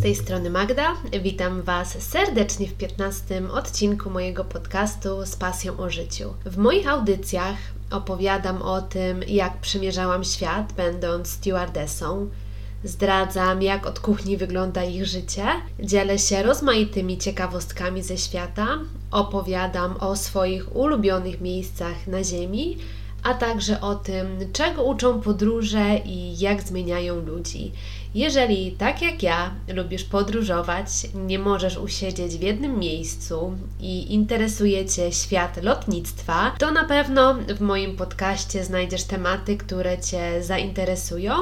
z tej strony Magda. Witam Was serdecznie w 15 odcinku mojego podcastu z pasją o życiu. W moich audycjach opowiadam o tym, jak przemierzałam świat, będąc stewardessą. Zdradzam, jak od kuchni wygląda ich życie, dzielę się rozmaitymi ciekawostkami ze świata, opowiadam o swoich ulubionych miejscach na Ziemi, a także o tym, czego uczą podróże i jak zmieniają ludzi. Jeżeli tak jak ja lubisz podróżować, nie możesz usiedzieć w jednym miejscu i interesuje Cię świat lotnictwa, to na pewno w moim podcaście znajdziesz tematy, które Cię zainteresują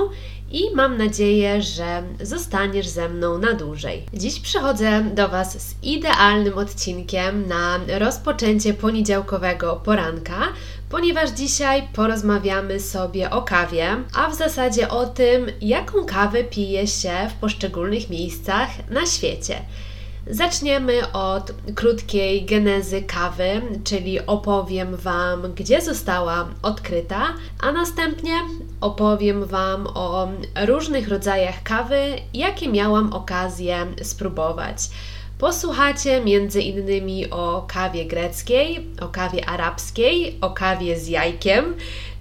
i mam nadzieję, że zostaniesz ze mną na dłużej. Dziś przychodzę do Was z idealnym odcinkiem na rozpoczęcie poniedziałkowego poranka, ponieważ dzisiaj porozmawiamy sobie o kawie, a w zasadzie o tym, jaką kawę pije się w poszczególnych miejscach na świecie. Zaczniemy od krótkiej genezy kawy, czyli opowiem Wam, gdzie została odkryta, a następnie opowiem Wam o różnych rodzajach kawy, jakie miałam okazję spróbować. Posłuchacie między innymi o kawie greckiej, o kawie arabskiej, o kawie z jajkiem,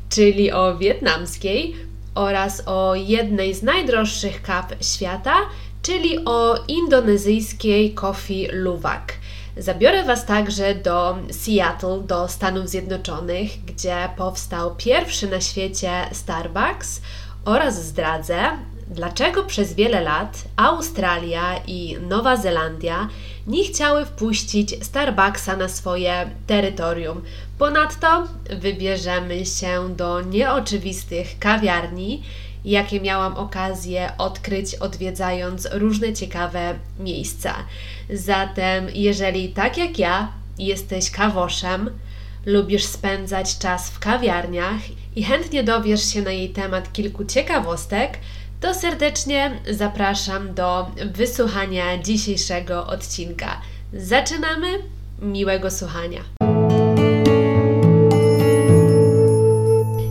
czyli o wietnamskiej oraz o jednej z najdroższych kaw świata, czyli o indonezyjskiej coffee luwak. Zabiorę Was także do Seattle, do Stanów Zjednoczonych, gdzie powstał pierwszy na świecie Starbucks oraz zdradzę, dlaczego przez wiele lat Australia i Nowa Zelandia nie chciały wpuścić Starbucksa na swoje terytorium. Ponadto wybierzemy się do nieoczywistych kawiarni, jakie miałam okazję odkryć odwiedzając różne ciekawe miejsca. Zatem, jeżeli tak jak ja jesteś kawoszem, lubisz spędzać czas w kawiarniach i chętnie dowiesz się na jej temat kilku ciekawostek, to serdecznie zapraszam do wysłuchania dzisiejszego odcinka. Zaczynamy! Miłego słuchania.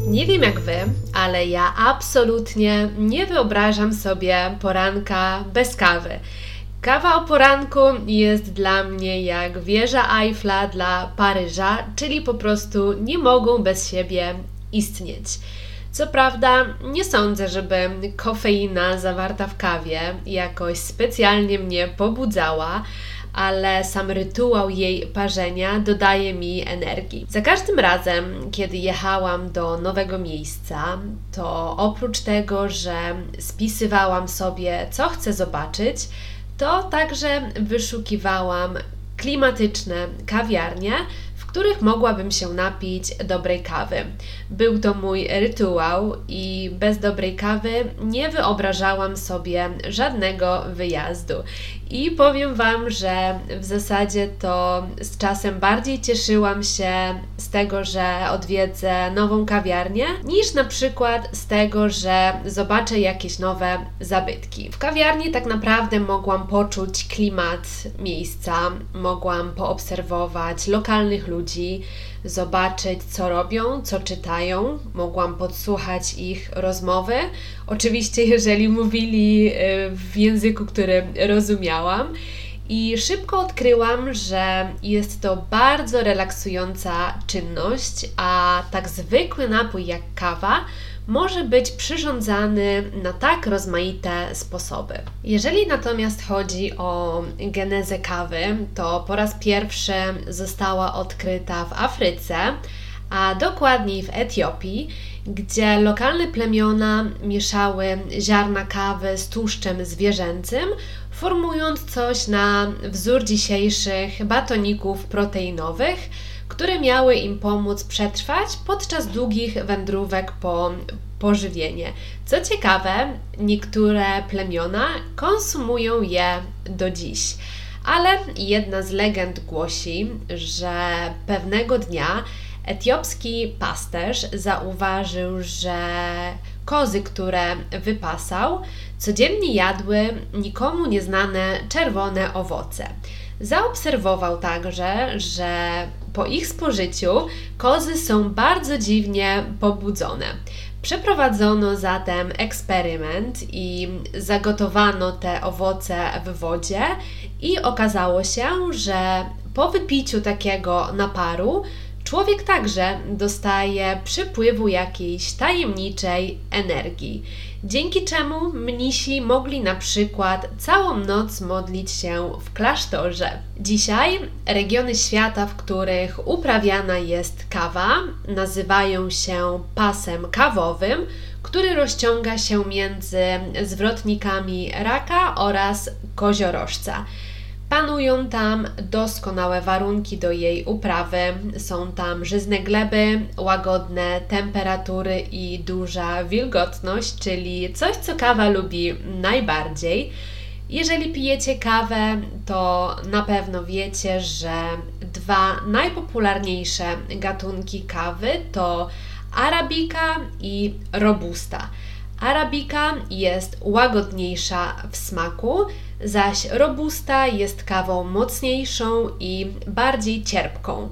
Nie wiem jak Wy, ale ja absolutnie nie wyobrażam sobie poranka bez kawy. Kawa o poranku jest dla mnie jak wieża Eiffla dla Paryża, czyli po prostu nie mogą bez siebie istnieć. Co prawda, nie sądzę, żeby kofeina zawarta w kawie jakoś specjalnie mnie pobudzała, ale sam rytuał jej parzenia dodaje mi energii. Za każdym razem, kiedy jechałam do nowego miejsca, to oprócz tego, że spisywałam sobie, co chcę zobaczyć, to także wyszukiwałam klimatyczne kawiarnie, których mogłabym się napić dobrej kawy. Był to mój rytuał i bez dobrej kawy nie wyobrażałam sobie żadnego wyjazdu. I powiem Wam, że w zasadzie to z czasem bardziej cieszyłam się z tego, że odwiedzę nową kawiarnię, niż na przykład z tego, że zobaczę jakieś nowe zabytki. W kawiarni tak naprawdę mogłam poczuć klimat miejsca, mogłam poobserwować lokalnych ludzi, zobaczyć, co robią, co czytają. Mogłam podsłuchać ich rozmowy. Oczywiście, jeżeli mówili y, w języku, który rozumiałam. I szybko odkryłam, że jest to bardzo relaksująca czynność, a tak zwykły napój jak kawa może być przyrządzany na tak rozmaite sposoby. Jeżeli natomiast chodzi o genezę kawy, to po raz pierwszy została odkryta w Afryce, a dokładniej w Etiopii, gdzie lokalne plemiona mieszały ziarna kawy z tłuszczem zwierzęcym, formując coś na wzór dzisiejszych batoników proteinowych które miały im pomóc przetrwać podczas długich wędrówek po pożywienie. Co ciekawe, niektóre plemiona konsumują je do dziś. Ale jedna z legend głosi, że pewnego dnia etiopski pasterz zauważył, że kozy, które wypasał, codziennie jadły nikomu nieznane czerwone owoce. Zaobserwował także, że po ich spożyciu kozy są bardzo dziwnie pobudzone. Przeprowadzono zatem eksperyment i zagotowano te owoce w wodzie, i okazało się, że po wypiciu takiego naparu człowiek także dostaje przypływu jakiejś tajemniczej energii, dzięki czemu mnisi mogli na przykład całą noc modlić się w klasztorze. Dzisiaj regiony świata, w których uprawiana jest kawa, nazywają się pasem kawowym, który rozciąga się między zwrotnikami raka oraz koziorożca. Panują tam doskonałe warunki do jej uprawy. Są tam żyzne gleby, łagodne temperatury i duża wilgotność, czyli coś, co kawa lubi najbardziej. Jeżeli pijecie kawę, to na pewno wiecie, że dwa najpopularniejsze gatunki kawy to arabika i robusta. Arabika jest łagodniejsza w smaku, zaś robusta jest kawą mocniejszą i bardziej cierpką.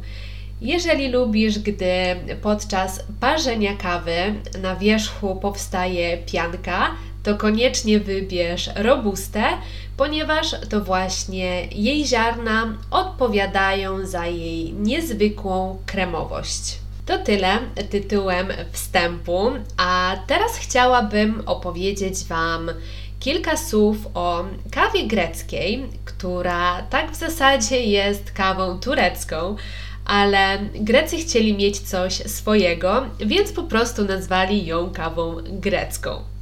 Jeżeli lubisz, gdy podczas parzenia kawy na wierzchu powstaje pianka, to koniecznie wybierz robustę, ponieważ to właśnie jej ziarna odpowiadają za jej niezwykłą kremowość. To tyle tytułem wstępu, a teraz chciałabym opowiedzieć Wam kilka słów o kawie greckiej, która tak w zasadzie jest kawą turecką, ale Grecy chcieli mieć coś swojego, więc po prostu nazwali ją kawą grecką.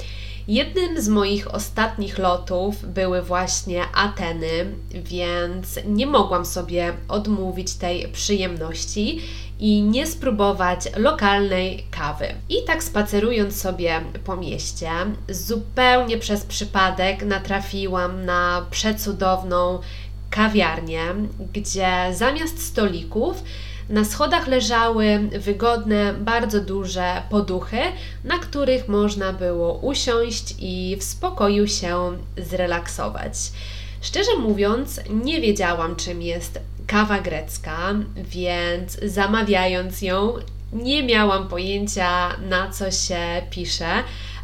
Jednym z moich ostatnich lotów były właśnie Ateny, więc nie mogłam sobie odmówić tej przyjemności i nie spróbować lokalnej kawy. I tak spacerując sobie po mieście, zupełnie przez przypadek natrafiłam na przecudowną kawiarnię, gdzie zamiast stolików na schodach leżały wygodne, bardzo duże poduchy, na których można było usiąść i w spokoju się zrelaksować. Szczerze mówiąc, nie wiedziałam, czym jest kawa grecka, więc zamawiając ją, nie miałam pojęcia, na co się pisze,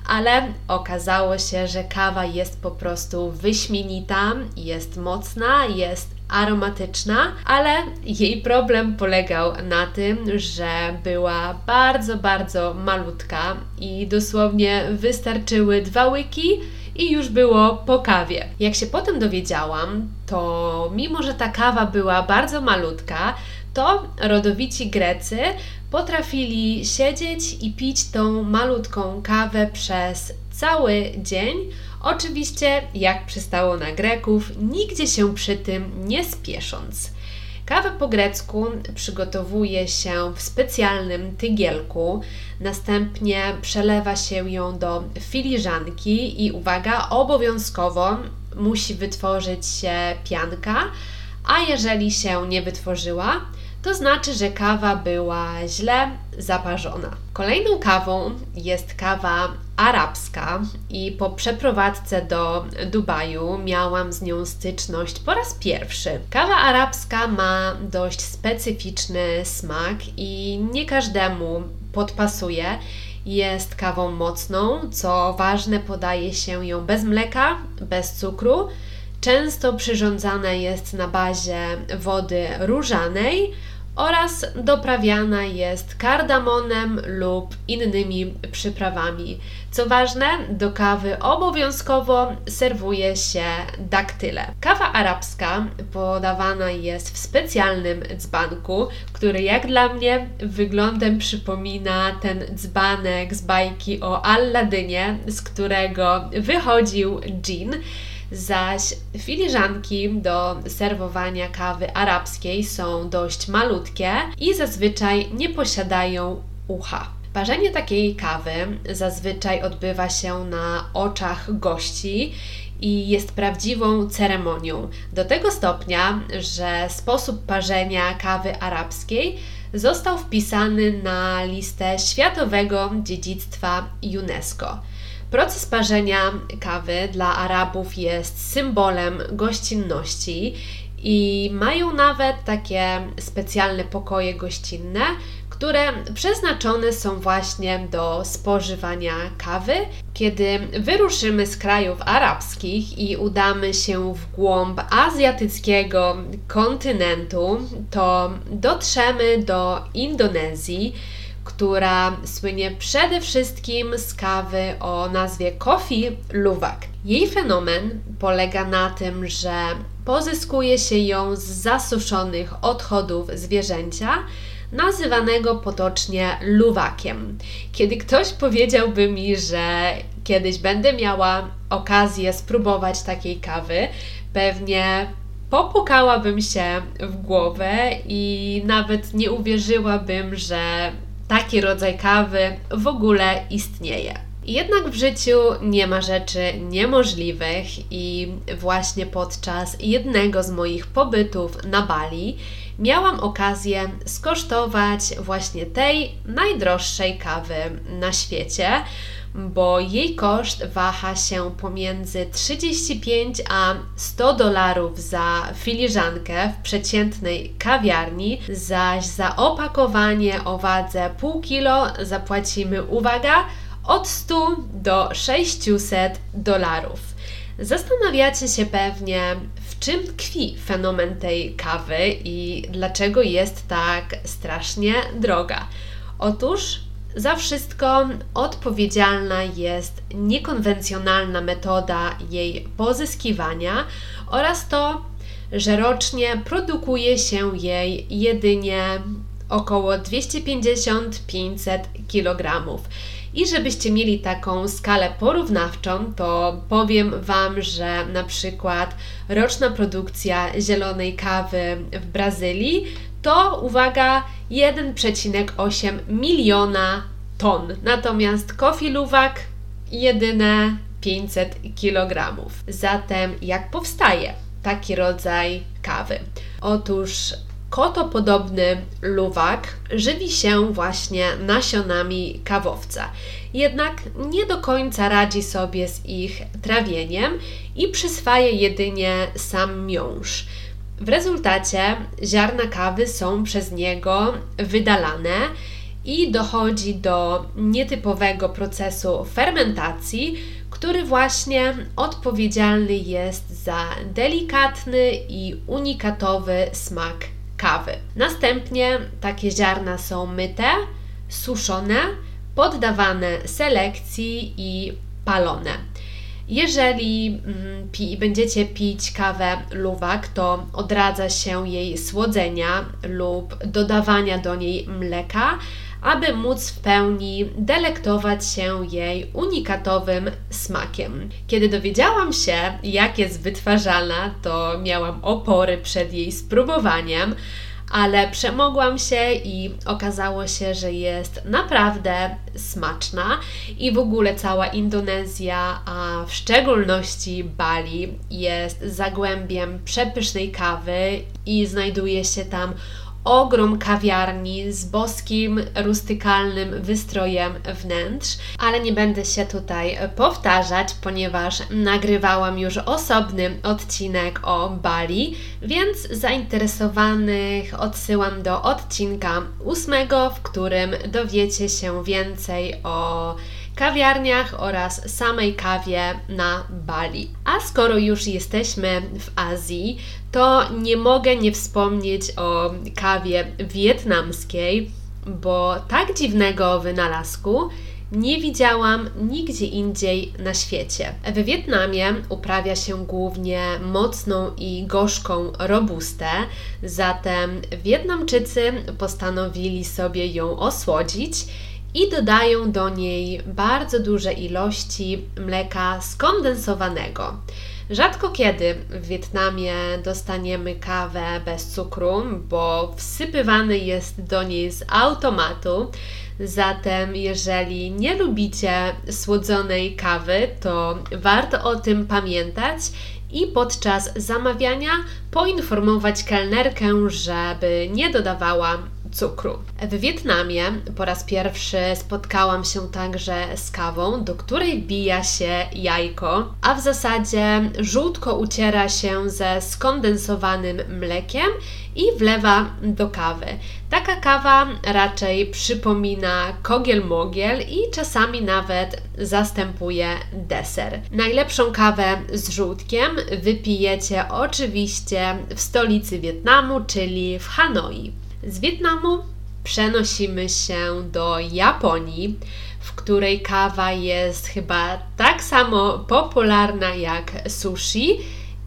ale okazało się, że kawa jest po prostu wyśmienita, jest mocna, jest aromatyczna, ale jej problem polegał na tym, że była bardzo, bardzo malutka i dosłownie wystarczyły dwa łyki i już było po kawie. Jak się potem dowiedziałam, to mimo, że ta kawa była bardzo malutka, to rodowici Grecy potrafili siedzieć i pić tą malutką kawę przez cały dzień. Oczywiście, jak przystało na Greków, nigdzie się przy tym nie spiesząc. Kawę po grecku przygotowuje się w specjalnym tygielku, następnie przelewa się ją do filiżanki i uwaga, obowiązkowo musi wytworzyć się pianka, a jeżeli się nie wytworzyła, to znaczy, że kawa była źle zaparzona. Kolejną kawą jest kawa arabska i po przeprowadzce do Dubaju miałam z nią styczność po raz pierwszy. Kawa arabska ma dość specyficzny smak i nie każdemu podpasuje. Jest kawą mocną, co ważne, podaje się ją bez mleka, bez cukru. Często przyrządzana jest na bazie wody różanej oraz doprawiana jest kardamonem lub innymi przyprawami. Co ważne, do kawy obowiązkowo serwuje się daktyle. Kawa arabska podawana jest w specjalnym dzbanku, który jak dla mnie wyglądem przypomina ten dzbanek z bajki o Alladynie, z którego wychodził dżin zaś filiżanki do serwowania kawy arabskiej są dość malutkie i zazwyczaj nie posiadają ucha. Parzenie takiej kawy zazwyczaj odbywa się na oczach gości i jest prawdziwą ceremonią. Do tego stopnia, że sposób parzenia kawy arabskiej został wpisany na listę Światowego Dziedzictwa UNESCO. Proces parzenia kawy dla Arabów jest symbolem gościnności i mają nawet takie specjalne pokoje gościnne, które przeznaczone są właśnie do spożywania kawy. Kiedy wyruszymy z krajów arabskich i udamy się w głąb azjatyckiego kontynentu, to dotrzemy do Indonezji która słynie przede wszystkim z kawy o nazwie Coffee Luwak. Jej fenomen polega na tym, że pozyskuje się ją z zasuszonych odchodów zwierzęcia, nazywanego potocznie luwakiem. Kiedy ktoś powiedziałby mi, że kiedyś będę miała okazję spróbować takiej kawy, pewnie popukałabym się w głowę i nawet nie uwierzyłabym, że taki rodzaj kawy w ogóle istnieje. Jednak w życiu nie ma rzeczy niemożliwych i właśnie podczas jednego z moich pobytów na Bali miałam okazję skosztować właśnie tej najdroższej kawy na świecie, bo jej koszt waha się pomiędzy 35 a 100 dolarów za filiżankę w przeciętnej kawiarni, zaś za opakowanie o wadze pół kilo zapłacimy, uwaga, od 100 do 600 dolarów. Zastanawiacie się pewnie, w czym tkwi fenomen tej kawy i dlaczego jest tak strasznie droga. Otóż za wszystko odpowiedzialna jest niekonwencjonalna metoda jej pozyskiwania oraz to, że rocznie produkuje się jej jedynie około 250-500 kg. I żebyście mieli taką skalę porównawczą, to powiem Wam, że na przykład roczna produkcja zielonej kawy w Brazylii to, uwaga, 1,8 miliona ton. Natomiast kofi luwak jedyne 500 kg. Zatem jak powstaje taki rodzaj kawy? Otóż kotopodobny luwak żywi się właśnie nasionami kawowca. Jednak nie do końca radzi sobie z ich trawieniem i przyswaja jedynie sam miąższ. W rezultacie ziarna kawy są przez niego wydalane i dochodzi do nietypowego procesu fermentacji, który właśnie odpowiedzialny jest za delikatny i unikatowy smak kawy. Następnie takie ziarna są myte, suszone, poddawane selekcji i palone. Jeżeli mm, pi, będziecie pić kawę luwak, to odradza się jej słodzenia lub dodawania do niej mleka, aby móc w pełni delektować się jej unikatowym smakiem. Kiedy dowiedziałam się, jak jest wytwarzana, to miałam opory przed jej spróbowaniem ale przemogłam się i okazało się, że jest naprawdę smaczna. I w ogóle cała Indonezja, a w szczególności Bali jest zagłębiem przepysznej kawy i znajduje się tam ogrom kawiarni z boskim, rustykalnym wystrojem wnętrz, ale nie będę się tutaj powtarzać, ponieważ nagrywałam już osobny odcinek o Bali, więc zainteresowanych odsyłam do odcinka ósmego, w którym dowiecie się więcej o kawiarniach oraz samej kawie na Bali. A skoro już jesteśmy w Azji, to nie mogę nie wspomnieć o kawie wietnamskiej, bo tak dziwnego wynalazku nie widziałam nigdzie indziej na świecie. W Wietnamie uprawia się głównie mocną i gorzką robustę, zatem Wietnamczycy postanowili sobie ją osłodzić i dodają do niej bardzo duże ilości mleka skondensowanego. Rzadko kiedy w Wietnamie dostaniemy kawę bez cukru, bo wsypywany jest do niej z automatu. Zatem, jeżeli nie lubicie słodzonej kawy, to warto o tym pamiętać i podczas zamawiania poinformować kelnerkę, żeby nie dodawała cukru. W Wietnamie po raz pierwszy spotkałam się także z kawą, do której bija się jajko, a w zasadzie żółtko uciera się ze skondensowanym mlekiem i wlewa do kawy. Taka kawa raczej przypomina kogiel-mogiel i czasami nawet zastępuje deser. Najlepszą kawę z żółtkiem wypijecie oczywiście w stolicy Wietnamu, czyli w Hanoi. Z Wietnamu przenosimy się do Japonii, w której kawa jest chyba tak samo popularna jak sushi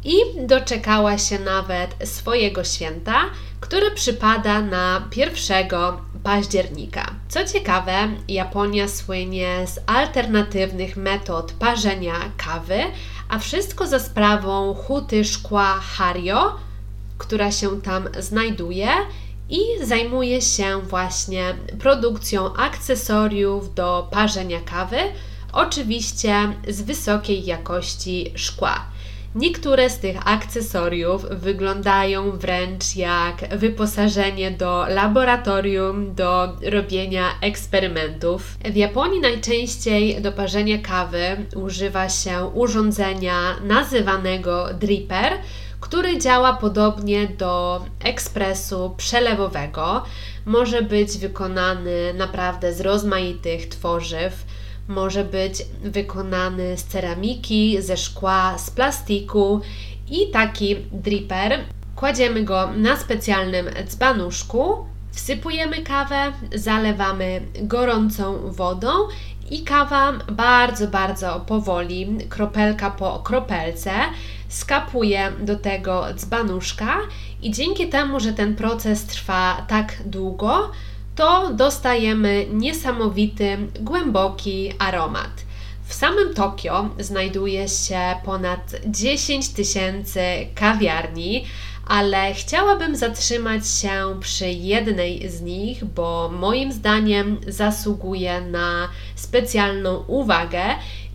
i doczekała się nawet swojego święta, które przypada na 1 października. Co ciekawe, Japonia słynie z alternatywnych metod parzenia kawy, a wszystko za sprawą huty szkła Hario, która się tam znajduje i zajmuje się właśnie produkcją akcesoriów do parzenia kawy, oczywiście z wysokiej jakości szkła. Niektóre z tych akcesoriów wyglądają wręcz jak wyposażenie do laboratorium do robienia eksperymentów. W Japonii najczęściej do parzenia kawy używa się urządzenia nazywanego dripper, który działa podobnie do ekspresu przelewowego. Może być wykonany naprawdę z rozmaitych tworzyw może być wykonany z ceramiki, ze szkła, z plastiku i taki dripper. Kładziemy go na specjalnym dzbanuszku, wsypujemy kawę, zalewamy gorącą wodą i kawa bardzo, bardzo powoli, kropelka po kropelce, skapuje do tego dzbanuszka i dzięki temu, że ten proces trwa tak długo, to dostajemy niesamowity, głęboki aromat. W samym Tokio znajduje się ponad 10 tysięcy kawiarni, ale chciałabym zatrzymać się przy jednej z nich, bo moim zdaniem zasługuje na specjalną uwagę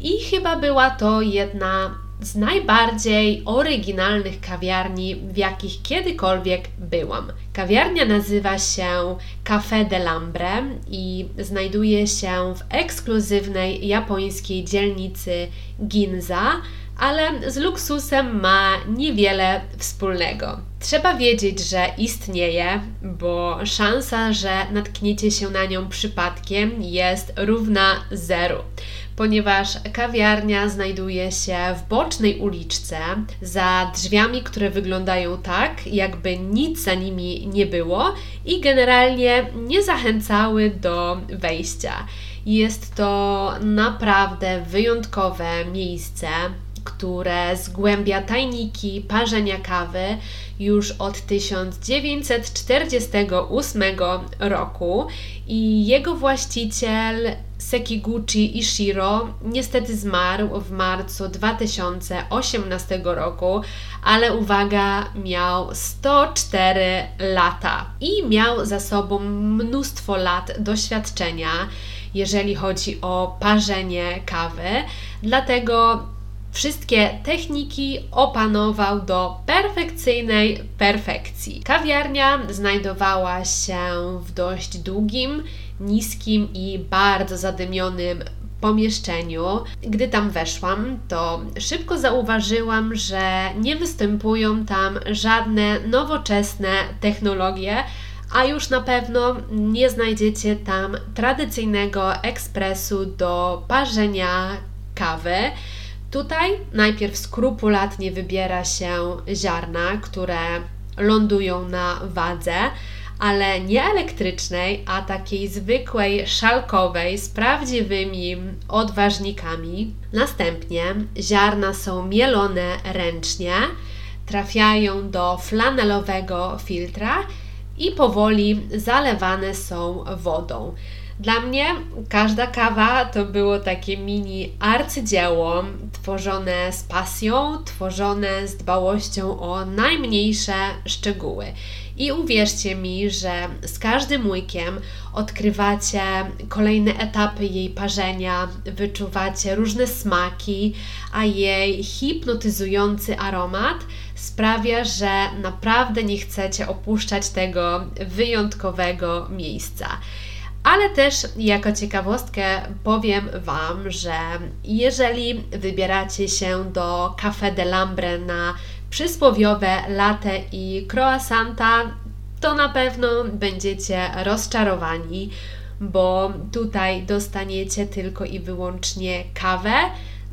i chyba była to jedna z najbardziej oryginalnych kawiarni, w jakich kiedykolwiek byłam. Kawiarnia nazywa się Café de Lambre i znajduje się w ekskluzywnej japońskiej dzielnicy Ginza, ale z luksusem ma niewiele wspólnego. Trzeba wiedzieć, że istnieje, bo szansa, że natkniecie się na nią przypadkiem jest równa zeru ponieważ kawiarnia znajduje się w bocznej uliczce za drzwiami, które wyglądają tak, jakby nic za nimi nie było i generalnie nie zachęcały do wejścia. Jest to naprawdę wyjątkowe miejsce, które zgłębia tajniki parzenia kawy już od 1948 roku i jego właściciel Sekiguchi Ishiro niestety zmarł w marcu 2018 roku, ale uwaga, miał 104 lata i miał za sobą mnóstwo lat doświadczenia, jeżeli chodzi o parzenie kawy. Dlatego Wszystkie techniki opanował do perfekcyjnej perfekcji. Kawiarnia znajdowała się w dość długim, niskim i bardzo zadymionym pomieszczeniu. Gdy tam weszłam, to szybko zauważyłam, że nie występują tam żadne nowoczesne technologie, a już na pewno nie znajdziecie tam tradycyjnego ekspresu do parzenia kawy. Tutaj najpierw skrupulatnie wybiera się ziarna, które lądują na wadze, ale nie elektrycznej, a takiej zwykłej, szalkowej, z prawdziwymi odważnikami. Następnie ziarna są mielone ręcznie, trafiają do flanelowego filtra i powoli zalewane są wodą. Dla mnie każda kawa to było takie mini arcydzieło tworzone z pasją, tworzone z dbałością o najmniejsze szczegóły. I uwierzcie mi, że z każdym łykiem odkrywacie kolejne etapy jej parzenia, wyczuwacie różne smaki, a jej hipnotyzujący aromat sprawia, że naprawdę nie chcecie opuszczać tego wyjątkowego miejsca. Ale też jako ciekawostkę powiem Wam, że jeżeli wybieracie się do Café de Lambre na przysłowiowe latte i croissanta, to na pewno będziecie rozczarowani, bo tutaj dostaniecie tylko i wyłącznie kawę.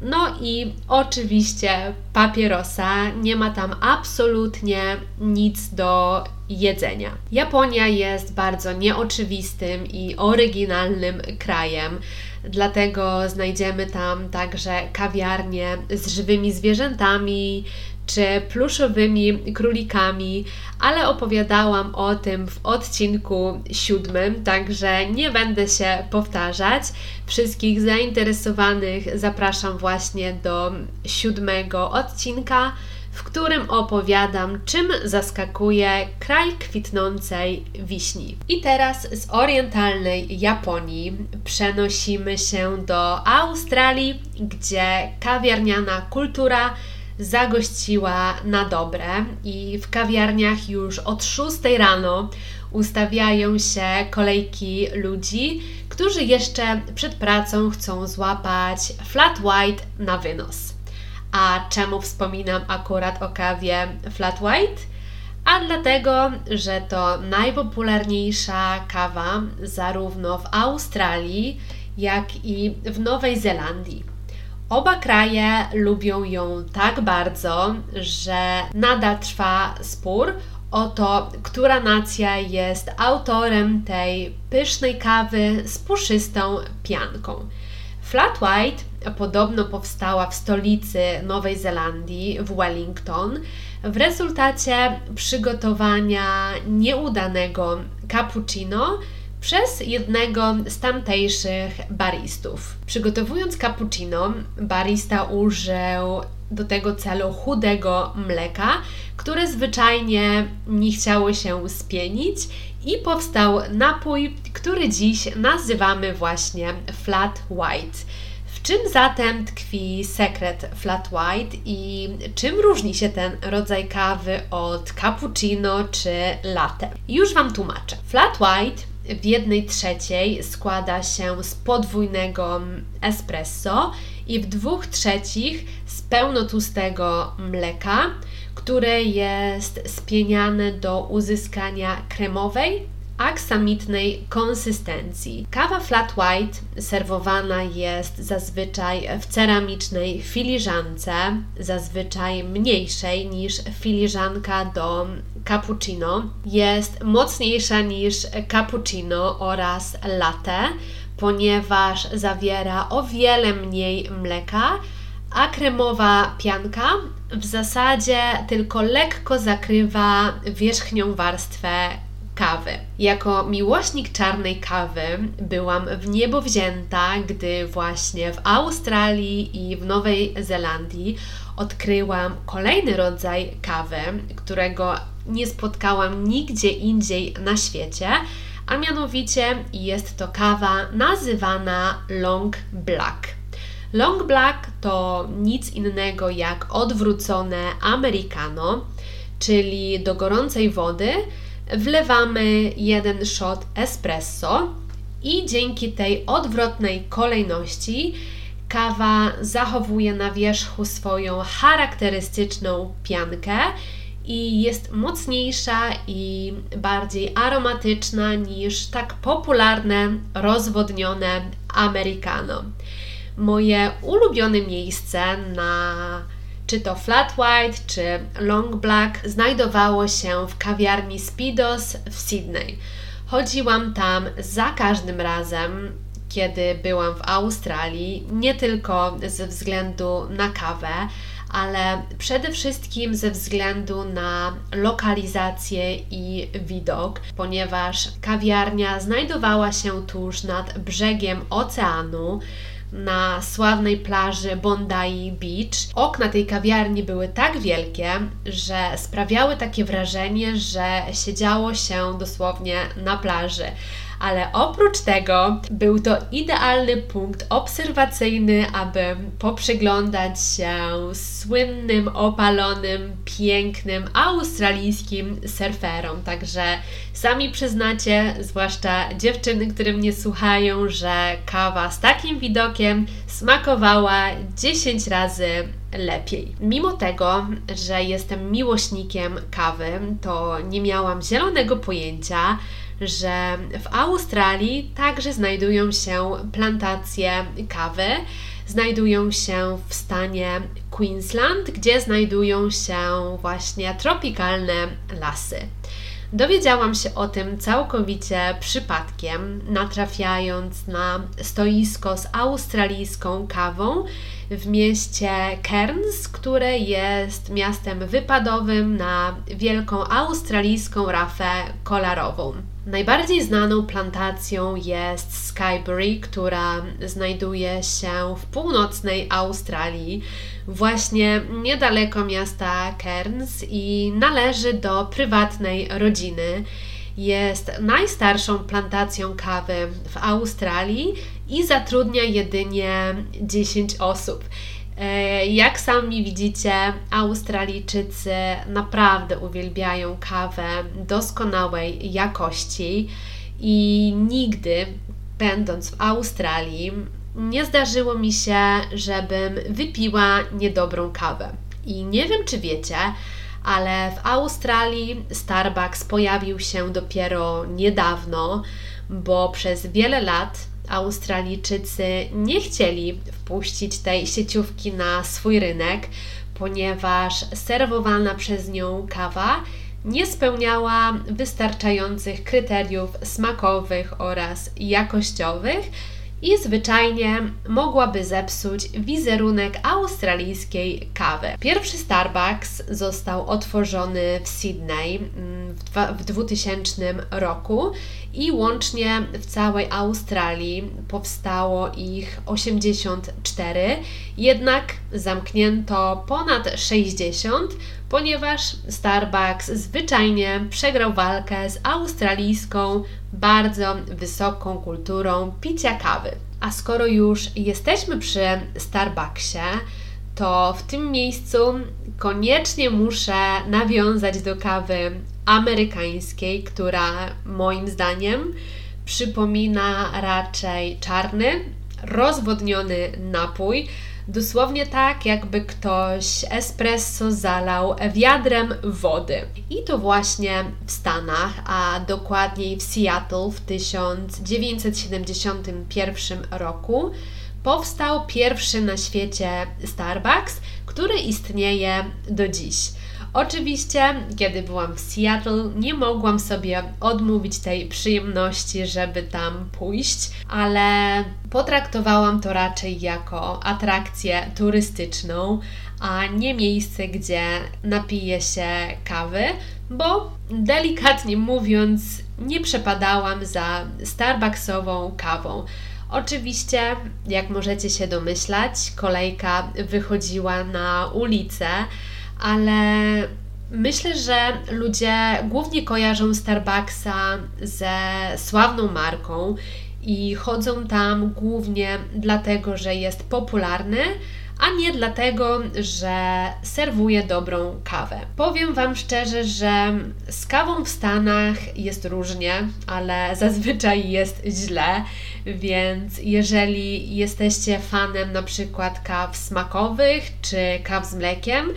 No i oczywiście papierosa, nie ma tam absolutnie nic do jedzenia. Japonia jest bardzo nieoczywistym i oryginalnym krajem, dlatego znajdziemy tam także kawiarnie z żywymi zwierzętami, czy pluszowymi królikami, ale opowiadałam o tym w odcinku siódmym, także nie będę się powtarzać. Wszystkich zainteresowanych zapraszam właśnie do siódmego odcinka, w którym opowiadam, czym zaskakuje kraj kwitnącej wiśni. I teraz z orientalnej Japonii przenosimy się do Australii, gdzie kawiarniana kultura zagościła na dobre i w kawiarniach już od 6 rano ustawiają się kolejki ludzi, którzy jeszcze przed pracą chcą złapać flat white na wynos. A czemu wspominam akurat o kawie flat white? A dlatego, że to najpopularniejsza kawa zarówno w Australii, jak i w Nowej Zelandii. Oba kraje lubią ją tak bardzo, że nadal trwa spór o to, która nacja jest autorem tej pysznej kawy z puszystą pianką. Flat White podobno powstała w stolicy Nowej Zelandii, w Wellington, w rezultacie przygotowania nieudanego cappuccino przez jednego z tamtejszych baristów. Przygotowując cappuccino, barista użył do tego celu chudego mleka, które zwyczajnie nie chciało się spienić i powstał napój, który dziś nazywamy właśnie flat white. W czym zatem tkwi sekret flat white i czym różni się ten rodzaj kawy od cappuccino czy latte? Już Wam tłumaczę. Flat white w jednej trzeciej składa się z podwójnego espresso i w dwóch trzecich z pełnotłustego mleka, które jest spieniane do uzyskania kremowej, aksamitnej konsystencji. Kawa flat white serwowana jest zazwyczaj w ceramicznej filiżance, zazwyczaj mniejszej niż filiżanka do cappuccino. Jest mocniejsza niż cappuccino oraz latte, ponieważ zawiera o wiele mniej mleka, a kremowa pianka w zasadzie tylko lekko zakrywa wierzchnią warstwę kawy. Jako miłośnik czarnej kawy byłam w niebo wzięta, gdy właśnie w Australii i w Nowej Zelandii odkryłam kolejny rodzaj kawy, którego nie spotkałam nigdzie indziej na świecie, a mianowicie jest to kawa nazywana Long Black. Long Black to nic innego jak odwrócone americano, czyli do gorącej wody wlewamy jeden shot espresso i dzięki tej odwrotnej kolejności kawa zachowuje na wierzchu swoją charakterystyczną piankę i jest mocniejsza i bardziej aromatyczna niż tak popularne rozwodnione americano. Moje ulubione miejsce na czy to flat white, czy long black, znajdowało się w kawiarni Speedos w Sydney. Chodziłam tam za każdym razem, kiedy byłam w Australii, nie tylko ze względu na kawę, ale przede wszystkim ze względu na lokalizację i widok, ponieważ kawiarnia znajdowała się tuż nad brzegiem oceanu, na sławnej plaży Bondi Beach. Okna tej kawiarni były tak wielkie, że sprawiały takie wrażenie, że siedziało się dosłownie na plaży ale oprócz tego był to idealny punkt obserwacyjny, aby poprzyglądać się słynnym, opalonym, pięknym australijskim surferom. Także sami przyznacie, zwłaszcza dziewczyny, które mnie słuchają, że kawa z takim widokiem smakowała 10 razy lepiej. Mimo tego, że jestem miłośnikiem kawy, to nie miałam zielonego pojęcia, że w Australii także znajdują się plantacje kawy. Znajdują się w stanie Queensland, gdzie znajdują się właśnie tropikalne lasy. Dowiedziałam się o tym całkowicie przypadkiem, natrafiając na stoisko z australijską kawą w mieście Cairns, które jest miastem wypadowym na wielką australijską rafę kolarową. Najbardziej znaną plantacją jest Skybury, która znajduje się w północnej Australii, właśnie niedaleko miasta Cairns i należy do prywatnej rodziny. Jest najstarszą plantacją kawy w Australii i zatrudnia jedynie 10 osób. E, jak sami widzicie, Australijczycy naprawdę uwielbiają kawę doskonałej jakości i nigdy, będąc w Australii, nie zdarzyło mi się, żebym wypiła niedobrą kawę. I nie wiem, czy wiecie, ale w Australii Starbucks pojawił się dopiero niedawno, bo przez wiele lat Australijczycy nie chcieli wpuścić tej sieciówki na swój rynek, ponieważ serwowana przez nią kawa nie spełniała wystarczających kryteriów smakowych oraz jakościowych i zwyczajnie mogłaby zepsuć wizerunek australijskiej kawy. Pierwszy Starbucks został otworzony w Sydney mm, w 2000 roku i łącznie w całej Australii powstało ich 84, jednak zamknięto ponad 60, ponieważ Starbucks zwyczajnie przegrał walkę z australijską, bardzo wysoką kulturą picia kawy. A skoro już jesteśmy przy Starbucksie, to w tym miejscu koniecznie muszę nawiązać do kawy amerykańskiej, która moim zdaniem przypomina raczej czarny, rozwodniony napój. Dosłownie tak, jakby ktoś espresso zalał wiadrem wody. I to właśnie w Stanach, a dokładniej w Seattle w 1971 roku powstał pierwszy na świecie Starbucks, który istnieje do dziś. Oczywiście, kiedy byłam w Seattle, nie mogłam sobie odmówić tej przyjemności, żeby tam pójść, ale potraktowałam to raczej jako atrakcję turystyczną, a nie miejsce, gdzie napiję się kawy, bo delikatnie mówiąc, nie przepadałam za Starbucksową kawą. Oczywiście, jak możecie się domyślać, kolejka wychodziła na ulicę ale myślę, że ludzie głównie kojarzą Starbucksa ze sławną marką i chodzą tam głównie dlatego, że jest popularny, a nie dlatego, że serwuje dobrą kawę. Powiem Wam szczerze, że z kawą w Stanach jest różnie, ale zazwyczaj jest źle, więc jeżeli jesteście fanem na przykład kaw smakowych czy kaw z mlekiem,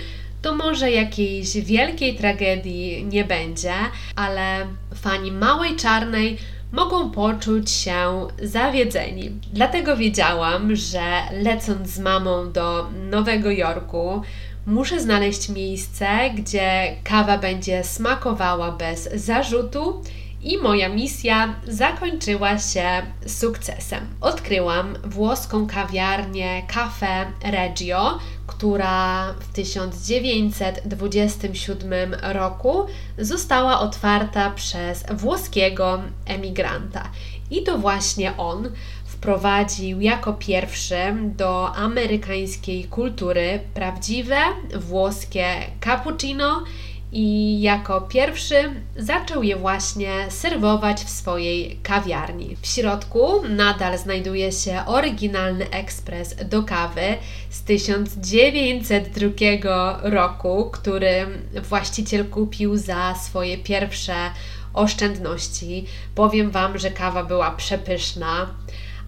to może jakiejś wielkiej tragedii nie będzie, ale fani małej czarnej mogą poczuć się zawiedzeni. Dlatego wiedziałam, że lecąc z mamą do Nowego Jorku, muszę znaleźć miejsce, gdzie kawa będzie smakowała bez zarzutu i moja misja zakończyła się sukcesem. Odkryłam włoską kawiarnię Cafe Reggio, która w 1927 roku została otwarta przez włoskiego emigranta. I to właśnie on wprowadził jako pierwszy do amerykańskiej kultury prawdziwe włoskie cappuccino i jako pierwszy zaczął je właśnie serwować w swojej kawiarni. W środku nadal znajduje się oryginalny ekspres do kawy z 1902 roku, który właściciel kupił za swoje pierwsze oszczędności. Powiem Wam, że kawa była przepyszna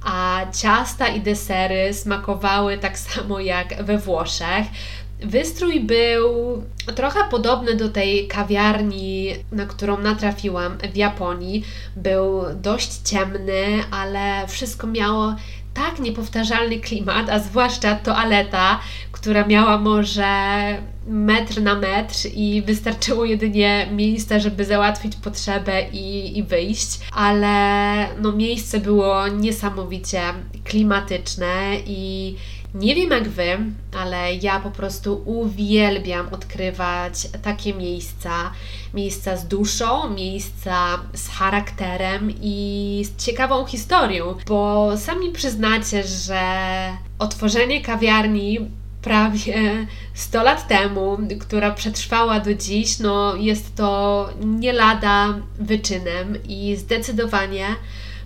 a ciasta i desery smakowały tak samo jak we Włoszech. Wystrój był trochę podobny do tej kawiarni, na którą natrafiłam w Japonii. Był dość ciemny, ale wszystko miało tak niepowtarzalny klimat, a zwłaszcza toaleta, która miała może metr na metr i wystarczyło jedynie miejsce, żeby załatwić potrzebę i, i wyjść, ale no miejsce było niesamowicie klimatyczne i nie wiem jak Wy, ale ja po prostu uwielbiam odkrywać takie miejsca. Miejsca z duszą, miejsca z charakterem i z ciekawą historią, bo sami przyznacie, że otworzenie kawiarni prawie 100 lat temu, która przetrwała do dziś, no jest to nie lada wyczynem i zdecydowanie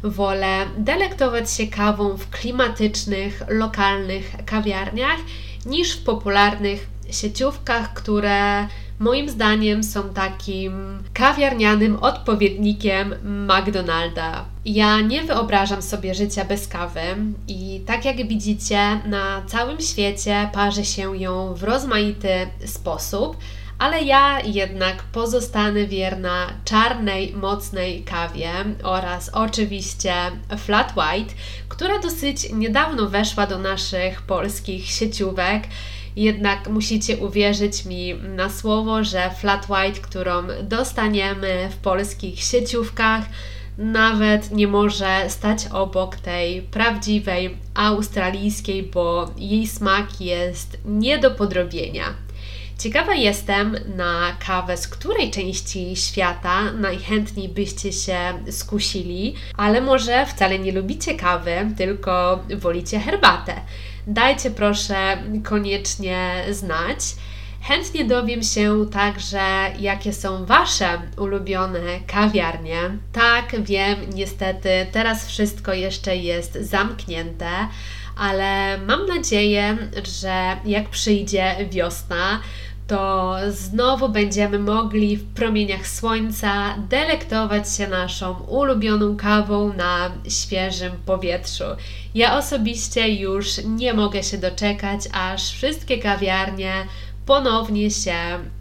wolę delektować się kawą w klimatycznych, lokalnych kawiarniach niż w popularnych sieciówkach, które moim zdaniem są takim kawiarnianym odpowiednikiem McDonalda. Ja nie wyobrażam sobie życia bez kawy i tak jak widzicie, na całym świecie parzy się ją w rozmaity sposób ale ja jednak pozostanę wierna czarnej, mocnej kawie oraz oczywiście flat white, która dosyć niedawno weszła do naszych polskich sieciówek. Jednak musicie uwierzyć mi na słowo, że flat white, którą dostaniemy w polskich sieciówkach, nawet nie może stać obok tej prawdziwej australijskiej, bo jej smak jest nie do podrobienia. Ciekawa jestem na kawę, z której części świata najchętniej byście się skusili, ale może wcale nie lubicie kawy, tylko wolicie herbatę. Dajcie proszę koniecznie znać. Chętnie dowiem się także, jakie są Wasze ulubione kawiarnie. Tak, wiem, niestety teraz wszystko jeszcze jest zamknięte, ale mam nadzieję, że jak przyjdzie wiosna, to znowu będziemy mogli w promieniach słońca delektować się naszą ulubioną kawą na świeżym powietrzu. Ja osobiście już nie mogę się doczekać, aż wszystkie kawiarnie ponownie się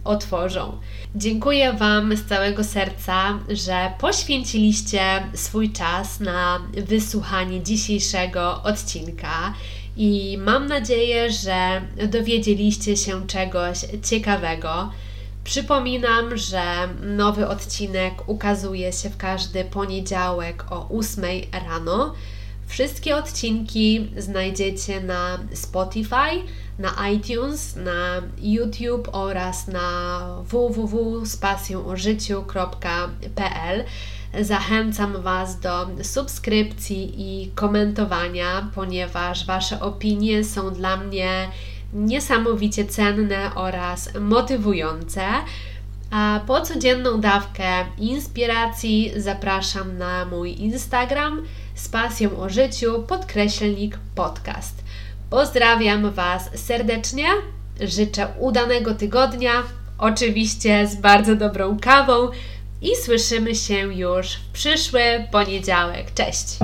otworzą. Dziękuję Wam z całego serca, że poświęciliście swój czas na wysłuchanie dzisiejszego odcinka i mam nadzieję, że dowiedzieliście się czegoś ciekawego. Przypominam, że nowy odcinek ukazuje się w każdy poniedziałek o 8 rano. Wszystkie odcinki znajdziecie na Spotify, na iTunes, na YouTube oraz na www.spasjonożyciu.pl. Zachęcam Was do subskrypcji i komentowania, ponieważ Wasze opinie są dla mnie niesamowicie cenne oraz motywujące. A po codzienną dawkę inspiracji zapraszam na mój Instagram z pasją o życiu podkreślnik podcast. Pozdrawiam Was serdecznie, życzę udanego tygodnia, oczywiście z bardzo dobrą kawą i słyszymy się już w przyszły poniedziałek. Cześć!